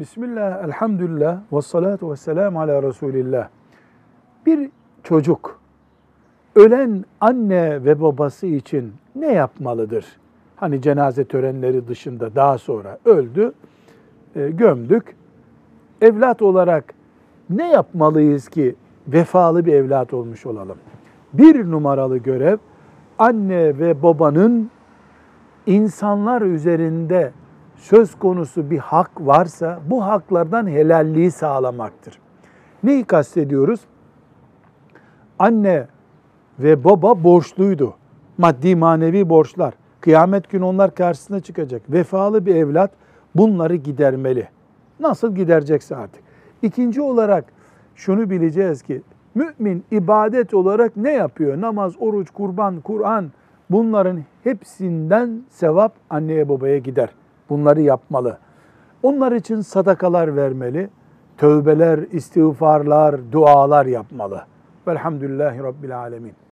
Bismillah, elhamdülillah, ve salatu ve selamu ala Resulillah. Bir çocuk ölen anne ve babası için ne yapmalıdır? Hani cenaze törenleri dışında daha sonra öldü, e, gömdük. Evlat olarak ne yapmalıyız ki vefalı bir evlat olmuş olalım? Bir numaralı görev anne ve babanın insanlar üzerinde söz konusu bir hak varsa bu haklardan helalliği sağlamaktır. Neyi kastediyoruz? Anne ve baba borçluydu. Maddi manevi borçlar. Kıyamet günü onlar karşısına çıkacak. Vefalı bir evlat bunları gidermeli. Nasıl giderecekse artık. İkinci olarak şunu bileceğiz ki mümin ibadet olarak ne yapıyor? Namaz, oruç, kurban, Kur'an bunların hepsinden sevap anneye babaya gider. Bunları yapmalı. Onlar için sadakalar vermeli, tövbeler, istiğfarlar, dualar yapmalı. Velhamdülillahi Rabbil Alemin.